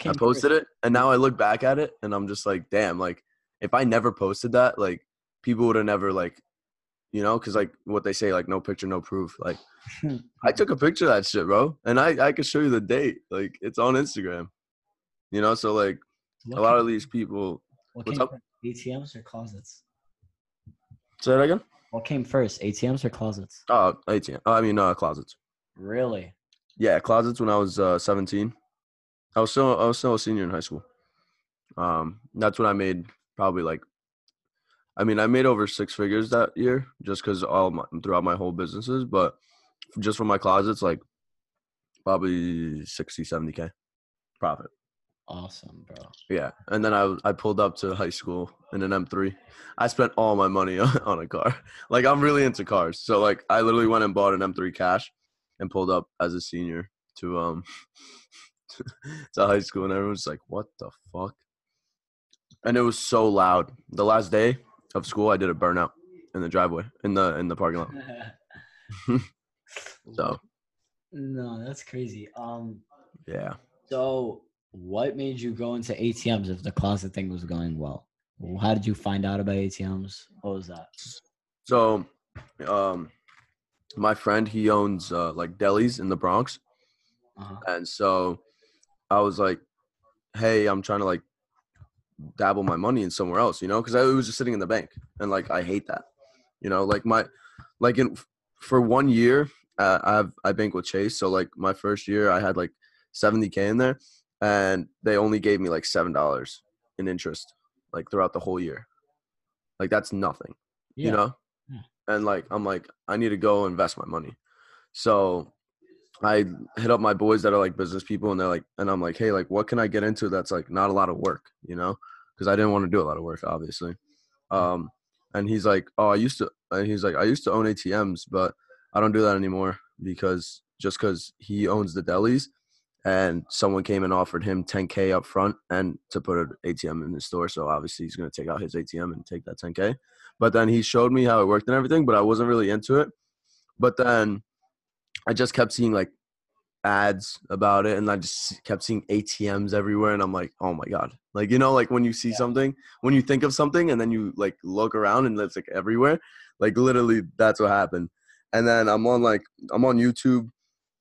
i posted it and now i look back at it and i'm just like damn like if i never posted that like people would have never like you know because like what they say like no picture no proof like? *laughs* I took a picture of that shit, bro, and I I could show you the date. Like it's on Instagram. You know, so like What a lot of these people. what what's came up? first, ATMs or closets? Say that again. What came first, ATMs or closets? Oh, ATM. Oh, I mean, uh, closets. Really? Yeah, closets when I was uh, 17. I was still I was still a senior in high school. Um, that's when I made probably like, I mean, I made over six figures that year just because all my, throughout my whole businesses, but just from my closets, like probably 60, 70 k profit. Awesome, bro. Yeah, and then I I pulled up to high school in an M3. I spent all my money *laughs* on, on a car. Like I'm really into cars, so like I literally went and bought an M3 cash, and pulled up as a senior to um *laughs* to high school, and everyone's like, "What the fuck?" And it was so loud. The last day of school, I did a burnout in the driveway in the in the parking lot. *laughs* so no, that's crazy. Um, yeah. So what made you go into ATMs if the closet thing was going well? How did you find out about ATMs? What was that? So, um, my friend he owns uh, like delis in the Bronx, Uh-huh. and so I was like, "Hey, I'm trying to like dabble my money in somewhere else," you know, because I was just sitting in the bank, and like I hate that, you know, like my like in for one year uh, I have I bank with Chase, so like my first year I had like 70k in there, and they only gave me like seven dollars in interest, like throughout the whole year, like that's nothing, you know, Yeah. and like I'm like I need to go invest my money, so I hit up my boys that are like business people, and they're like, and I'm like, hey, like, what can I get into that's like not a lot of work, you know? Because I didn't want to do a lot of work, obviously. Um, and he's like, oh, I used to, and he's like, I used to own ATMs, but I don't do that anymore because just because he owns the delis, and someone came and offered him 10k up front and to put an ATM in his store, so obviously he's gonna take out his ATM and take that 10k. But then he showed me how it worked and everything, but I wasn't really into it. But then I just kept seeing like ads about it and I just kept seeing ATMs everywhere and I'm like, "Oh my god." Like, you know, like when you see Yeah. something, when you think of something and then you like look around and it's like everywhere, like literally that's what happened. And then I'm on like I'm on YouTube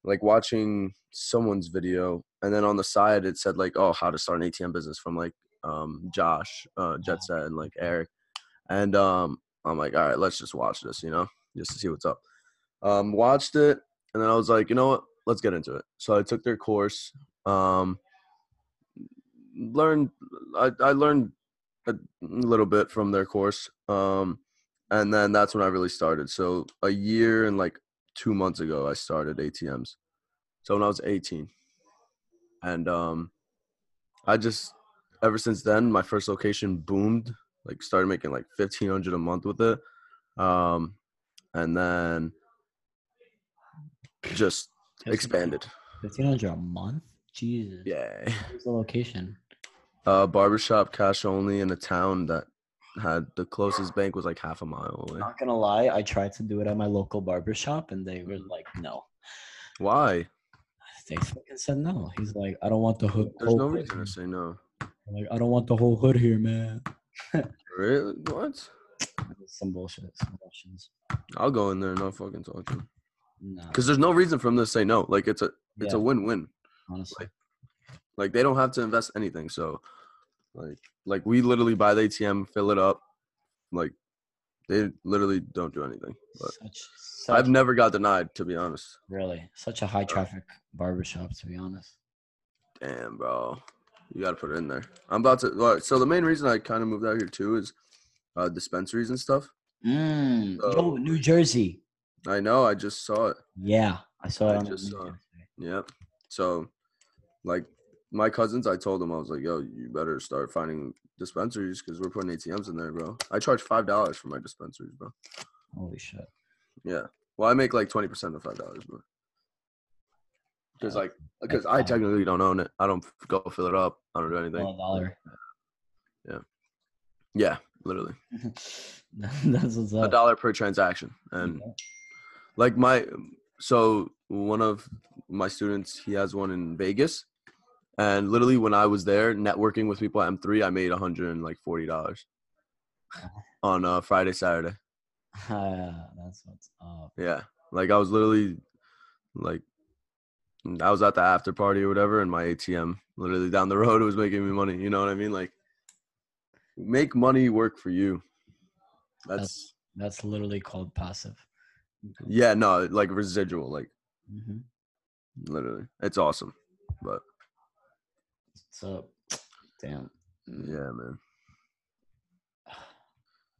like watching someone's video and then on the side it said like, "Oh, how to start an ATM business" from like um Josh, uh Jet Set and like Eric. And um I'm like, "All right, let's just watch this, you know, just to see what's up." Um watched it and then I was like, "You know what? let's get into it. So I took their course. Um, learned I, I learned a little bit from their course. Um, and then that's when I really started. So a year and like two months ago, I started ATMs. So when I was 18, and um, I just ever since then, my first location boomed. Like started making like 1500 a month with it. Um, and then just expanded. Fifteen hundred a month. Jesus. Yeah. Where's the location? Uh, barbershop cash only in a town that had the closest bank was like half a mile away. Not gonna lie, I tried to do it at my local barber shop, and they were mm. like, "No." Why? They fucking said no. He's like, "I don't want the hood." There's no reason to say no. Like, I don't want the whole hood here, man. *laughs* Really? What? Some bullshit. Some Russians. I'll go in there and not fucking talk to him. No. Because there's no reason for him to say no. Like it's a it's Yeah, a win-win. honestly. Like they don't have to invest anything. So, like like we literally buy the ATM, fill it up. Like they literally don't do anything. But Such, such I've never got denied, to be honest. really such a high traffic barbershop, to be honest. Damn, bro. You got to put it in there. I'm about to. So the main reason I kind of moved out here too is uh, dispensaries and stuff. Mm, yo, New Jersey. I know. I just saw it. Yeah, I saw it I just saw. yesterday. Yep. So, like, my cousins, I told them I was like, "Yo, you better start finding dispensaries because we're putting ATMs in there, bro." I charge five dollars for my dispensaries, bro. Holy shit. Yeah. Well, I make like twenty percent of five dollars, bro. Because like, because I technically don't own it. I don't go fill it up. I don't do anything. Dollar. Yeah, Yeah, literally *laughs* That's what's up. a dollar per transaction, and Yeah. like my so one of my students he has one in vegas and literally when i was there networking with people at m3 i made 140 dollars *laughs* on uh friday saturday *laughs* Ah, that's what's up. yeah like i was literally like i was at the after party or whatever and my atm literally down the *laughs* road was making me money you know what i mean like make money work for you that's That's literally called passive. yeah no like residual like hmm literally, it's awesome. But So, damn. Mm, yeah, man.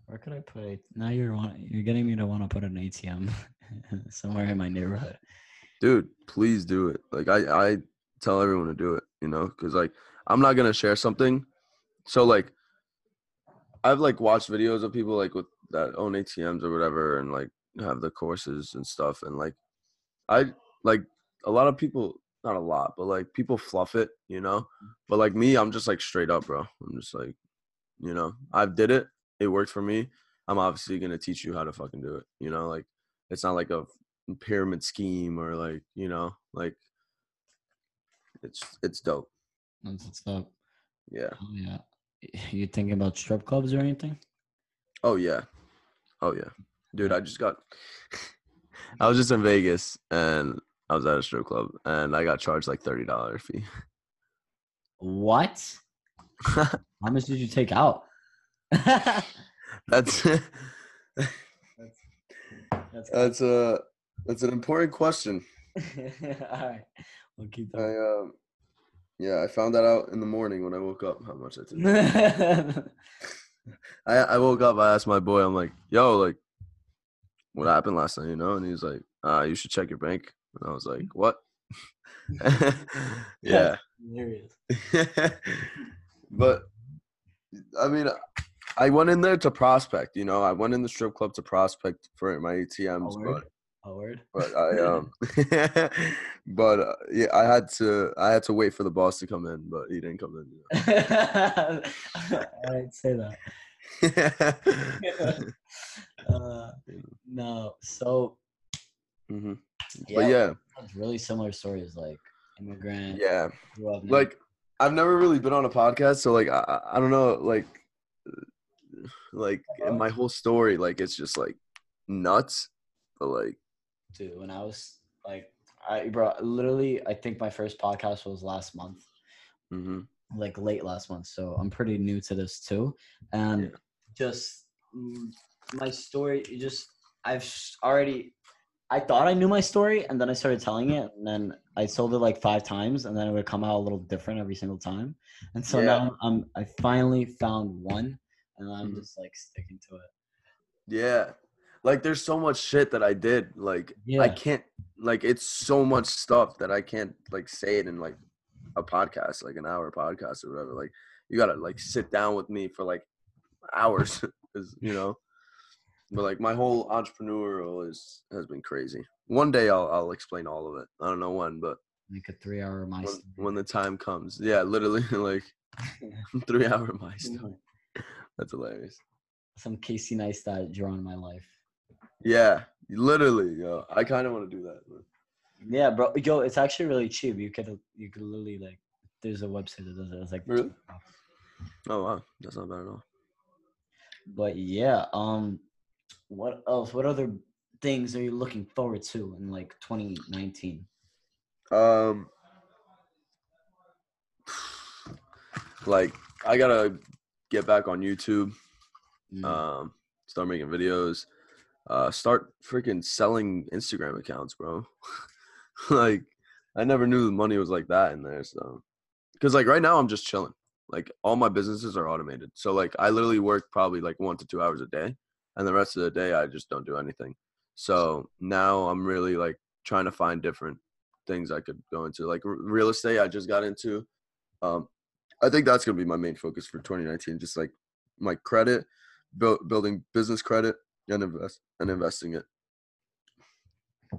Where could I put it? Now you're want, you're getting me to want to put an ATM *laughs* somewhere in my neighborhood. dude please do it like i i tell everyone to do it you know because like i'm not gonna share something so like i've like watched videos of people like with that own atms or whatever and like have the courses and stuff and like i like a lot of people not a lot but like people fluff it you know? Mm. But like me i'm just like straight up bro. I'm just like you know i did it it worked for me. I'm obviously gonna teach you how to fucking do it you know? Like it's not like a pyramid scheme or like you know? Like it's it's dope. That's what's up. yeah. Oh, yeah. *laughs* You thinking about strip clubs or anything? oh yeah. Oh yeah. Dude i just got *laughs* i was just in vegas and i was at a strip club and i got charged like $30 fee What? *laughs* How much did you take out? *laughs* *laughs* that's That's that's a that's an important question All right. We'll keep i that. um yeah i found that out in the morning when i woke up how much i took I, I woke up. I asked my boy. I'm like, "Yo, like, what happened last night?" You know, and he's like, uh, "You should check your bank." And I was like, "What?" *laughs* yeah, *laughs* but I mean, I went in there to prospect. You know, I went in the strip club to prospect for my ATMs, A but word? but I um, *laughs* but uh, yeah, I had to I had to wait for the boss to come in, but he didn't come in. I didn't say that. Uh, no. So hmm yeah, But yeah, really similar stories like immigrant. yeah. grew up in- like I've never really been on a podcast, so like I, I- don't know, like *sighs* like in my whole story, like it's just like nuts, but like dude, when I was like, I bro, literally, I think my first podcast was last month. hmm like late last month, so I'm pretty new to this too. And Yeah. just mm, my story, just I've already. I thought I knew my story, and then I started telling it, and then I sold it like five times, and then it would come out a little different every single time. And so Yeah. now I'm I finally found one, and I'm Mhm. just like sticking to it. yeah, like there's so much shit that I did, like I can't, like it's so much stuff that I can't like say it in like a podcast, like an hour podcast or whatever. Like you gotta like sit down with me for like hours, *laughs* you know. But like my whole entrepreneurial is has been crazy. One day I'll I'll explain all of it. I don't know when, but Like a three hour my when, when the time comes. Yeah, literally *laughs* like *laughs* three hour my *laughs* story. That's hilarious. some Casey Neistat draw in my life. Yeah, literally, yo. I kind of want to do that. but- Yeah, bro. Yo, it's actually really cheap. You could you could literally like there's a website that does it. It's like Really? Oh wow, that's not bad at all. But yeah, um what else? What other things are you looking forward to in like 2019? Um, like I gotta get back on YouTube. Mm, Um, start making videos. Uh, start freaking selling Instagram accounts, bro. *laughs* like, I never knew the money was like that in there. So, because like right now I'm just chilling. Like all my businesses are automated. So like I literally work probably like one to two hours a day, and the rest of the day I just don't do anything. So now I'm really like trying to find different things I could go into. Like r- real estate, I just got into. Um, I think that's gonna be my main focus for 2019. Just like my credit, build, building business credit, and invest and investing it.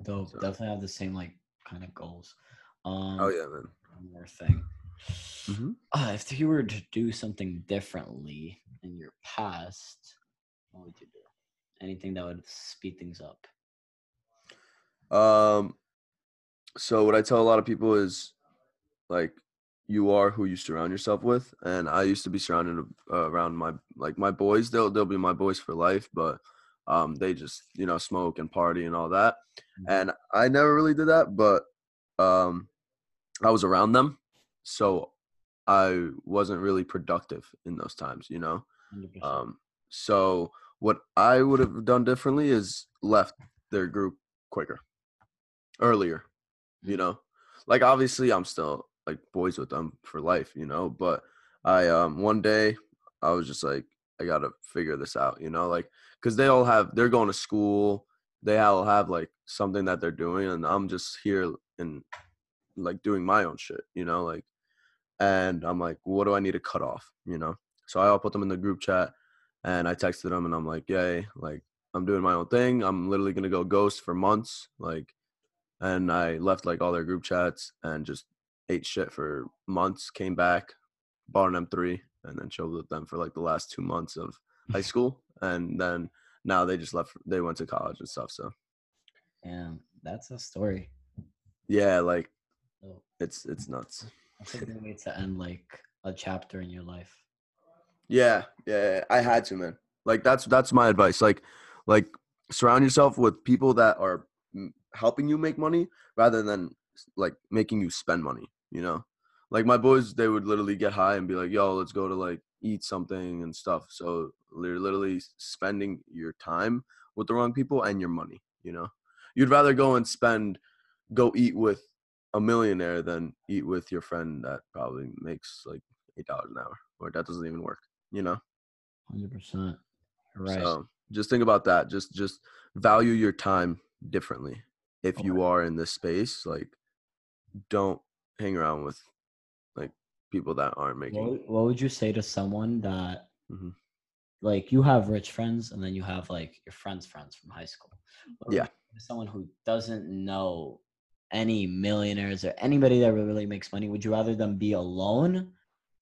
Dope. so- Definitely have the same like kind of goals. Um Oh yeah, man. one more thing. Mhm. Uh, if you were to do something differently in your past, what would you do? Anything that would speed things up? Um, so what I tell a lot of people is, like, you are who you surround yourself with, and I used to be surrounded uh, around my like my boys. They'll they'll be my boys for life, but um, they just you know smoke and party and all that, Mhm. and I never really did that, but um, I was around them, so I wasn't really productive in those times, you know. 100%. Um, so what I would have done differently is left their group quicker, earlier. You know, like obviously I'm still like boys with them for life, you know. But I um one day I was just like I gotta figure this out, you know, like because they all have they're going to school, they all have like something that they're doing, and I'm just here and like doing my own shit, you know, like. And I'm like, what do I need to cut off, you know? So I all put them in the group chat, and I texted them, and I'm like, yay, like I'm doing my own thing. I'm literally gonna go ghost for months, like, and I left like all their group chats and just ate shit for months. Came back, bought an M3, and then chilled with them for like the last two months of high *laughs* school, and then now they just left. They went to college and stuff. So Yeah, that's a story. yeah, like So it's it's nuts. that's a good way to end like a chapter in your life. Yeah, yeah, I had to, man. Like that's that's my advice. Like, like surround yourself with people that are helping you make money rather than like making you spend money. You know, like my boys, they would literally get high and be like, "Yo, let's go to like eat something and stuff." So you're literally spending your time with the wrong people and your money. You know, you'd rather go and spend, go eat with a millionaire than eat with your friend that probably makes like eight dollars an hour, or that doesn't even work. You know. Hundred percent. Right. So just think about that. Just just value your time differently. If you are in this space, like don't hang around with like people that aren't making. what, what would you say to someone that Mhm. like you have rich friends and then you have like your friends' friends from high school? Yeah. you say to Someone who doesn't know any millionaires or anybody that really makes money, would you rather them be alone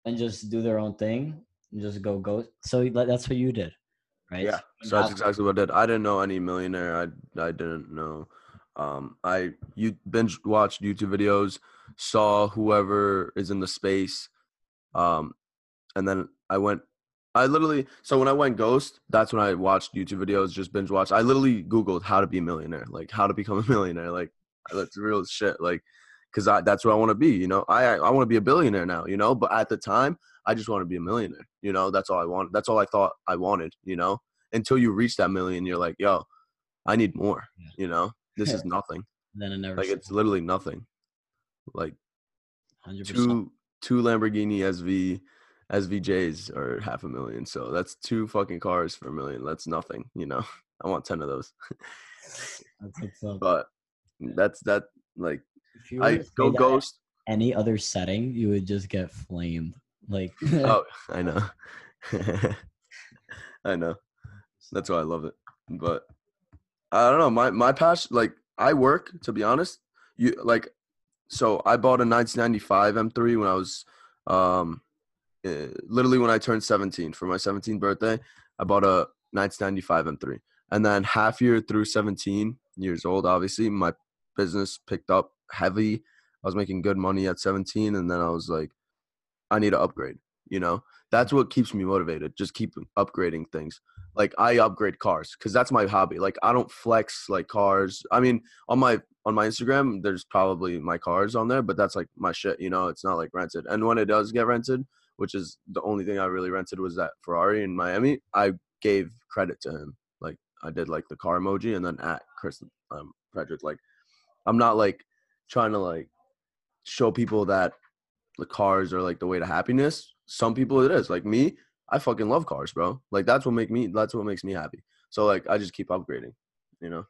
and just do their own thing just go go? So that's what you did, right? Yeah, so that's exactly what I did. I didn't know any millionaire. I I didn't know. Um, I you binge watched YouTube videos, saw whoever is in the space, um, and then I went. I literally so when I went ghost, that's when I watched YouTube videos, just binge watched. I literally googled how to be a millionaire, like how to become a *laughs* millionaire, like that's real shit, like because I that's what I want to be. You know, I I want to be a billionaire now. You know, but at the time, I just want to be a millionaire. You know, that's all I want. That's all I thought I wanted. You know, until you reach that million, you're like, yo, I need more. Yeah. You know, this is *laughs* nothing. then it never Like it's literally nothing. Like hundred percent. two two Lamborghini SV SVJs are half a million. So that's two fucking cars for a million. That's nothing. You know, *laughs* I want ten of those. *laughs* That's. But that's that. Like If I go ghost. Any other setting, you would just get flamed. Like *laughs* Oh, I know. *laughs* I know. That's why I love it. But I don't know. My my passion, like I work. To be honest, you like. So I bought a 1995 M3 when I was, um, uh, literally when I turned 17 for my 17th birthday. I bought a 1995 M3, and then half year through 17 years old, obviously my business picked up heavy. I was making good money at 17, and then I was like, I need to upgrade. You know, that's what keeps me motivated. Just keep upgrading things. Like I upgrade cars because that's my hobby. Like I don't flex like cars. I mean, on my on my Instagram, there's probably my cars on there, but that's like my shit. You know, it's not like rented. And when it does get rented, which is the only thing I really rented was that Ferrari in Miami. I gave credit to him. Like I did like the car emoji and then at Chris um, Frederick. Like I'm not like trying to like show people that the cars are like the way to happiness. Some people it is. Like me, I fucking love cars, bro. Like that's what make me that's what makes me happy. So like I just keep upgrading, you know.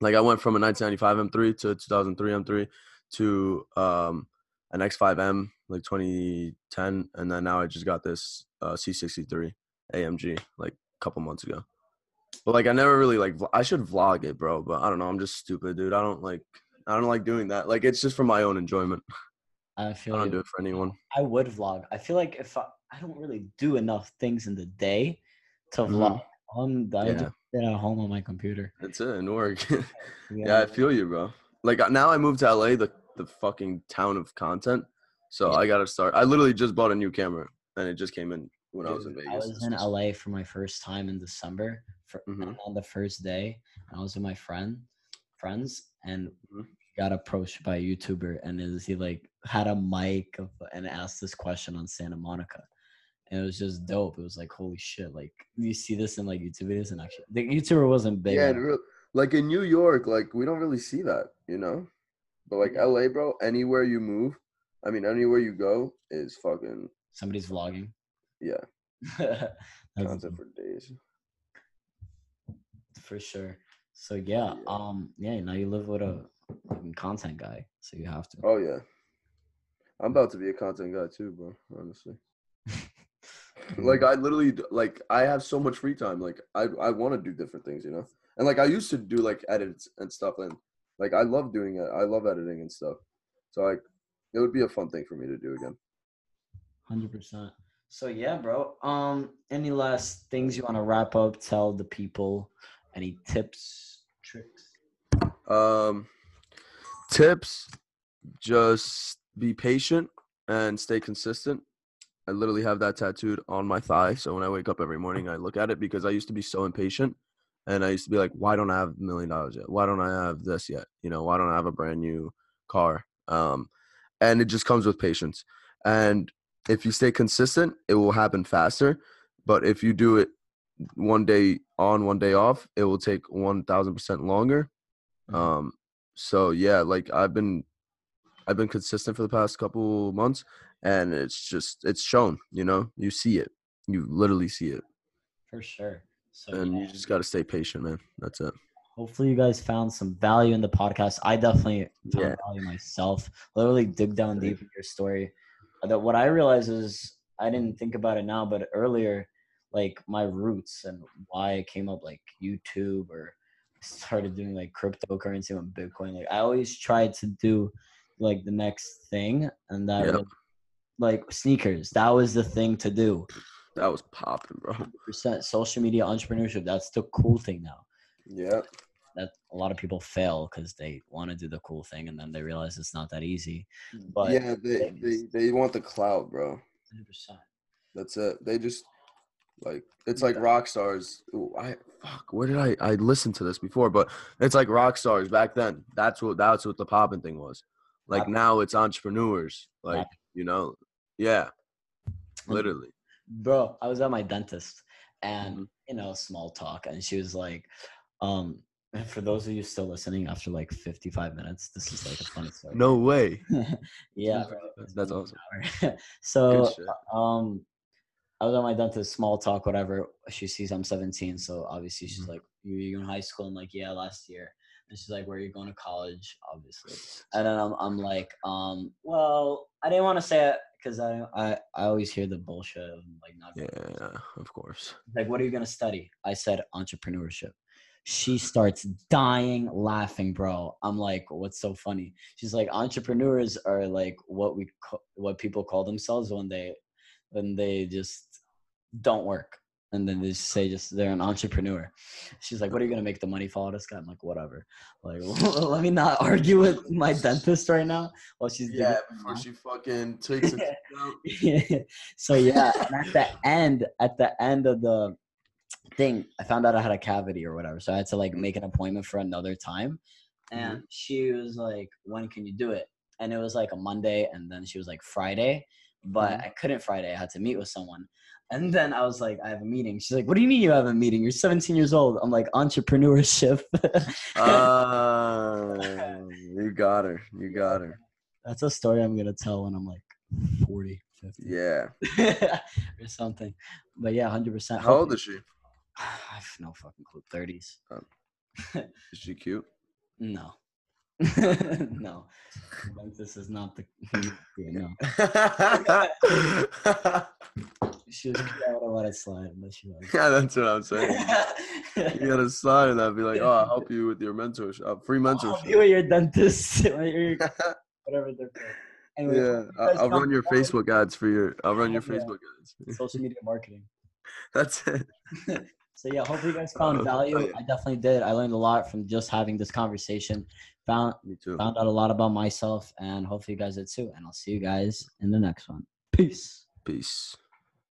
Like I went from a 1995 M3 to 2003 M3 to um an X5M like 2010 and then now I just got this uh C63 AMG like a couple months ago. But like I never really like I should vlog it, bro, but I don't know, I'm just stupid, dude. I don't like I don't like doing that. Like it's just for my own enjoyment. *laughs* I feel I don't you. do it for anyone. I would vlog. I feel like if I, I don't really do enough things in the day to Mhm. vlog. I'm, I Yeah. just sit at home on my computer. That's it and work. be *laughs* yeah, I feel you, bro. Like uh, now I moved to LA, the the fucking town of content. So Yeah. I gotta start. I literally just bought a new camera, and it just came in when I was in Vegas. I was in LA for my first time in December. For, Mhm. on the first day, I was with my friend, friends, and Mhm. Got approached by a YouTuber, and is he like had a mic of, and asked this question on Santa Monica, and it was just dope. It was like holy shit! Like you see this in like YouTube videos, and actually the YouTuber wasn't big. Yeah, like in New York, like we don't really see that, you know. But like LA, bro, anywhere you move, I mean, anywhere you go is fucking Somebody's vlogging. yeah, *laughs* That's content for days. for sure. So yeah, um, yeah. Now you live with a fucking content guy, so you have to. Oh yeah, I'm about to be a content guy too, bro. Honestly, *laughs* like I literally like I have so much free time. Like I I want to do different things, you know. And like I used to do like edits and stuff, and like I love doing it. I love editing and stuff. So like it would be a fun thing for me to do again. Hundred percent. So yeah, bro. Um, any last things you want to wrap up? Tell the people. Any tips, tricks? Um, tips: just be patient and stay consistent. I literally have that tattooed on my thigh, so when I wake up every morning, I look at it because I used to be so impatient, and I used to be like, "Why don't I have a million dollars yet? Why don't I have this yet? You know, why don't I have a brand new car?" Um, and it just comes with patience. And if you stay consistent, it will happen faster. But if you do it one day on, one day off, it will take one thousand percent longer. Mhm. Um, so yeah, like I've been, I've been consistent for the past couple months, and it's just it's shown. You know, you see it, you literally see it, For sure. So and yeah. you just got to stay patient, man. That's it. hopefully you guys found some value in the podcast. I definitely found Yeah. value myself. Literally dig down deep in your story. Uh, that what I realize is I didn't think about it now, but earlier, like my roots and why I came up like YouTube or started doing like cryptocurrency and Bitcoin. Like I always tried to do like the next thing, and that Yep. was, like sneakers. That was the thing to do. That was popping, bro. Percent social media entrepreneurship. That's the cool thing now Yeah, that a lot of people fail because they want to do the cool thing and then they realize it's not that easy. But yeah. They, they they want the cloud, bro. 100%. That's it. They just like it's like rock stars. Ooh, I fuck. Where did I I listened to this before? But it's like rock stars back then. That's what that's what the popping thing was. Like Poppin'. now it's entrepreneurs. Like you know, yeah, literally. Bro, I was at my dentist and Mhm. you know, small talk, and she was like, um, and for those of you still listening after like 55 minutes, this is like a funny story. No way. *laughs* yeah, bro, That's awesome. *laughs* so um I was on my dentist, small talk, whatever. She sees I'm 17, so obviously she's Mhm. like, "You you in high school?" I'm like, "Yeah, last year." And she's like, "Where are you going to college?" Obviously, and then I'm I'm like, um, well, I didn't want to say it because I I I always hear the bullshit of like not going Yeah, of course. like, what are you gonna study? I said entrepreneurship. She starts dying laughing, bro. I'm like, what's so funny? She's like, entrepreneurs are like what we ca- what people call themselves when they when they just don't work and then they just say just they're an entrepreneur. She's like, what are you gonna make the money follow this guy? I'm like, whatever. Like, *laughs* let me not argue with my dentist right now while she's Yeah, before she fucking takes *laughs* it out. *laughs* so yeah, and at the end, at the end of the thing, I found out I had a cavity or whatever. So I had to like make an appointment for another time. And she was like, When can you do it? And it was like a Monday, and then she was like Friday, but Mhm. I couldn't Friday. I had to meet with someone. And then I was like, I have a meeting. She's like, What do you mean you have a meeting? You're 17 years old. I'm like, entrepreneurship. *laughs* Uh, you got her. You got her. That's a story I'm gonna tell when I'm like 40, 50. Yeah. *laughs* or something. But yeah, hundred percent. How old is she? *sighs* I have no fucking clue. Thirties? *laughs* Is she cute? No. no. This is not the no. She was cute. I would have let it slide, but she was. yeah, that's what I'm saying. *laughs* You gotta sign and I'd be like, oh, I'll help you with your mentorship, uh, free I'll help you with your dentist, *laughs* your- *laughs* whatever they're called. Anyway, yeah, I'll, I'll run your Facebook ads for your. I'll run your Yeah. Facebook ads. social media marketing. That's it. So yeah, hopefully you guys found Oh, value. yeah. I definitely did. I learned a lot from just having this conversation. Found Me too. found out a lot about myself, and hopefully you guys did too. And I'll see you guys in the next one. Peace. Peace.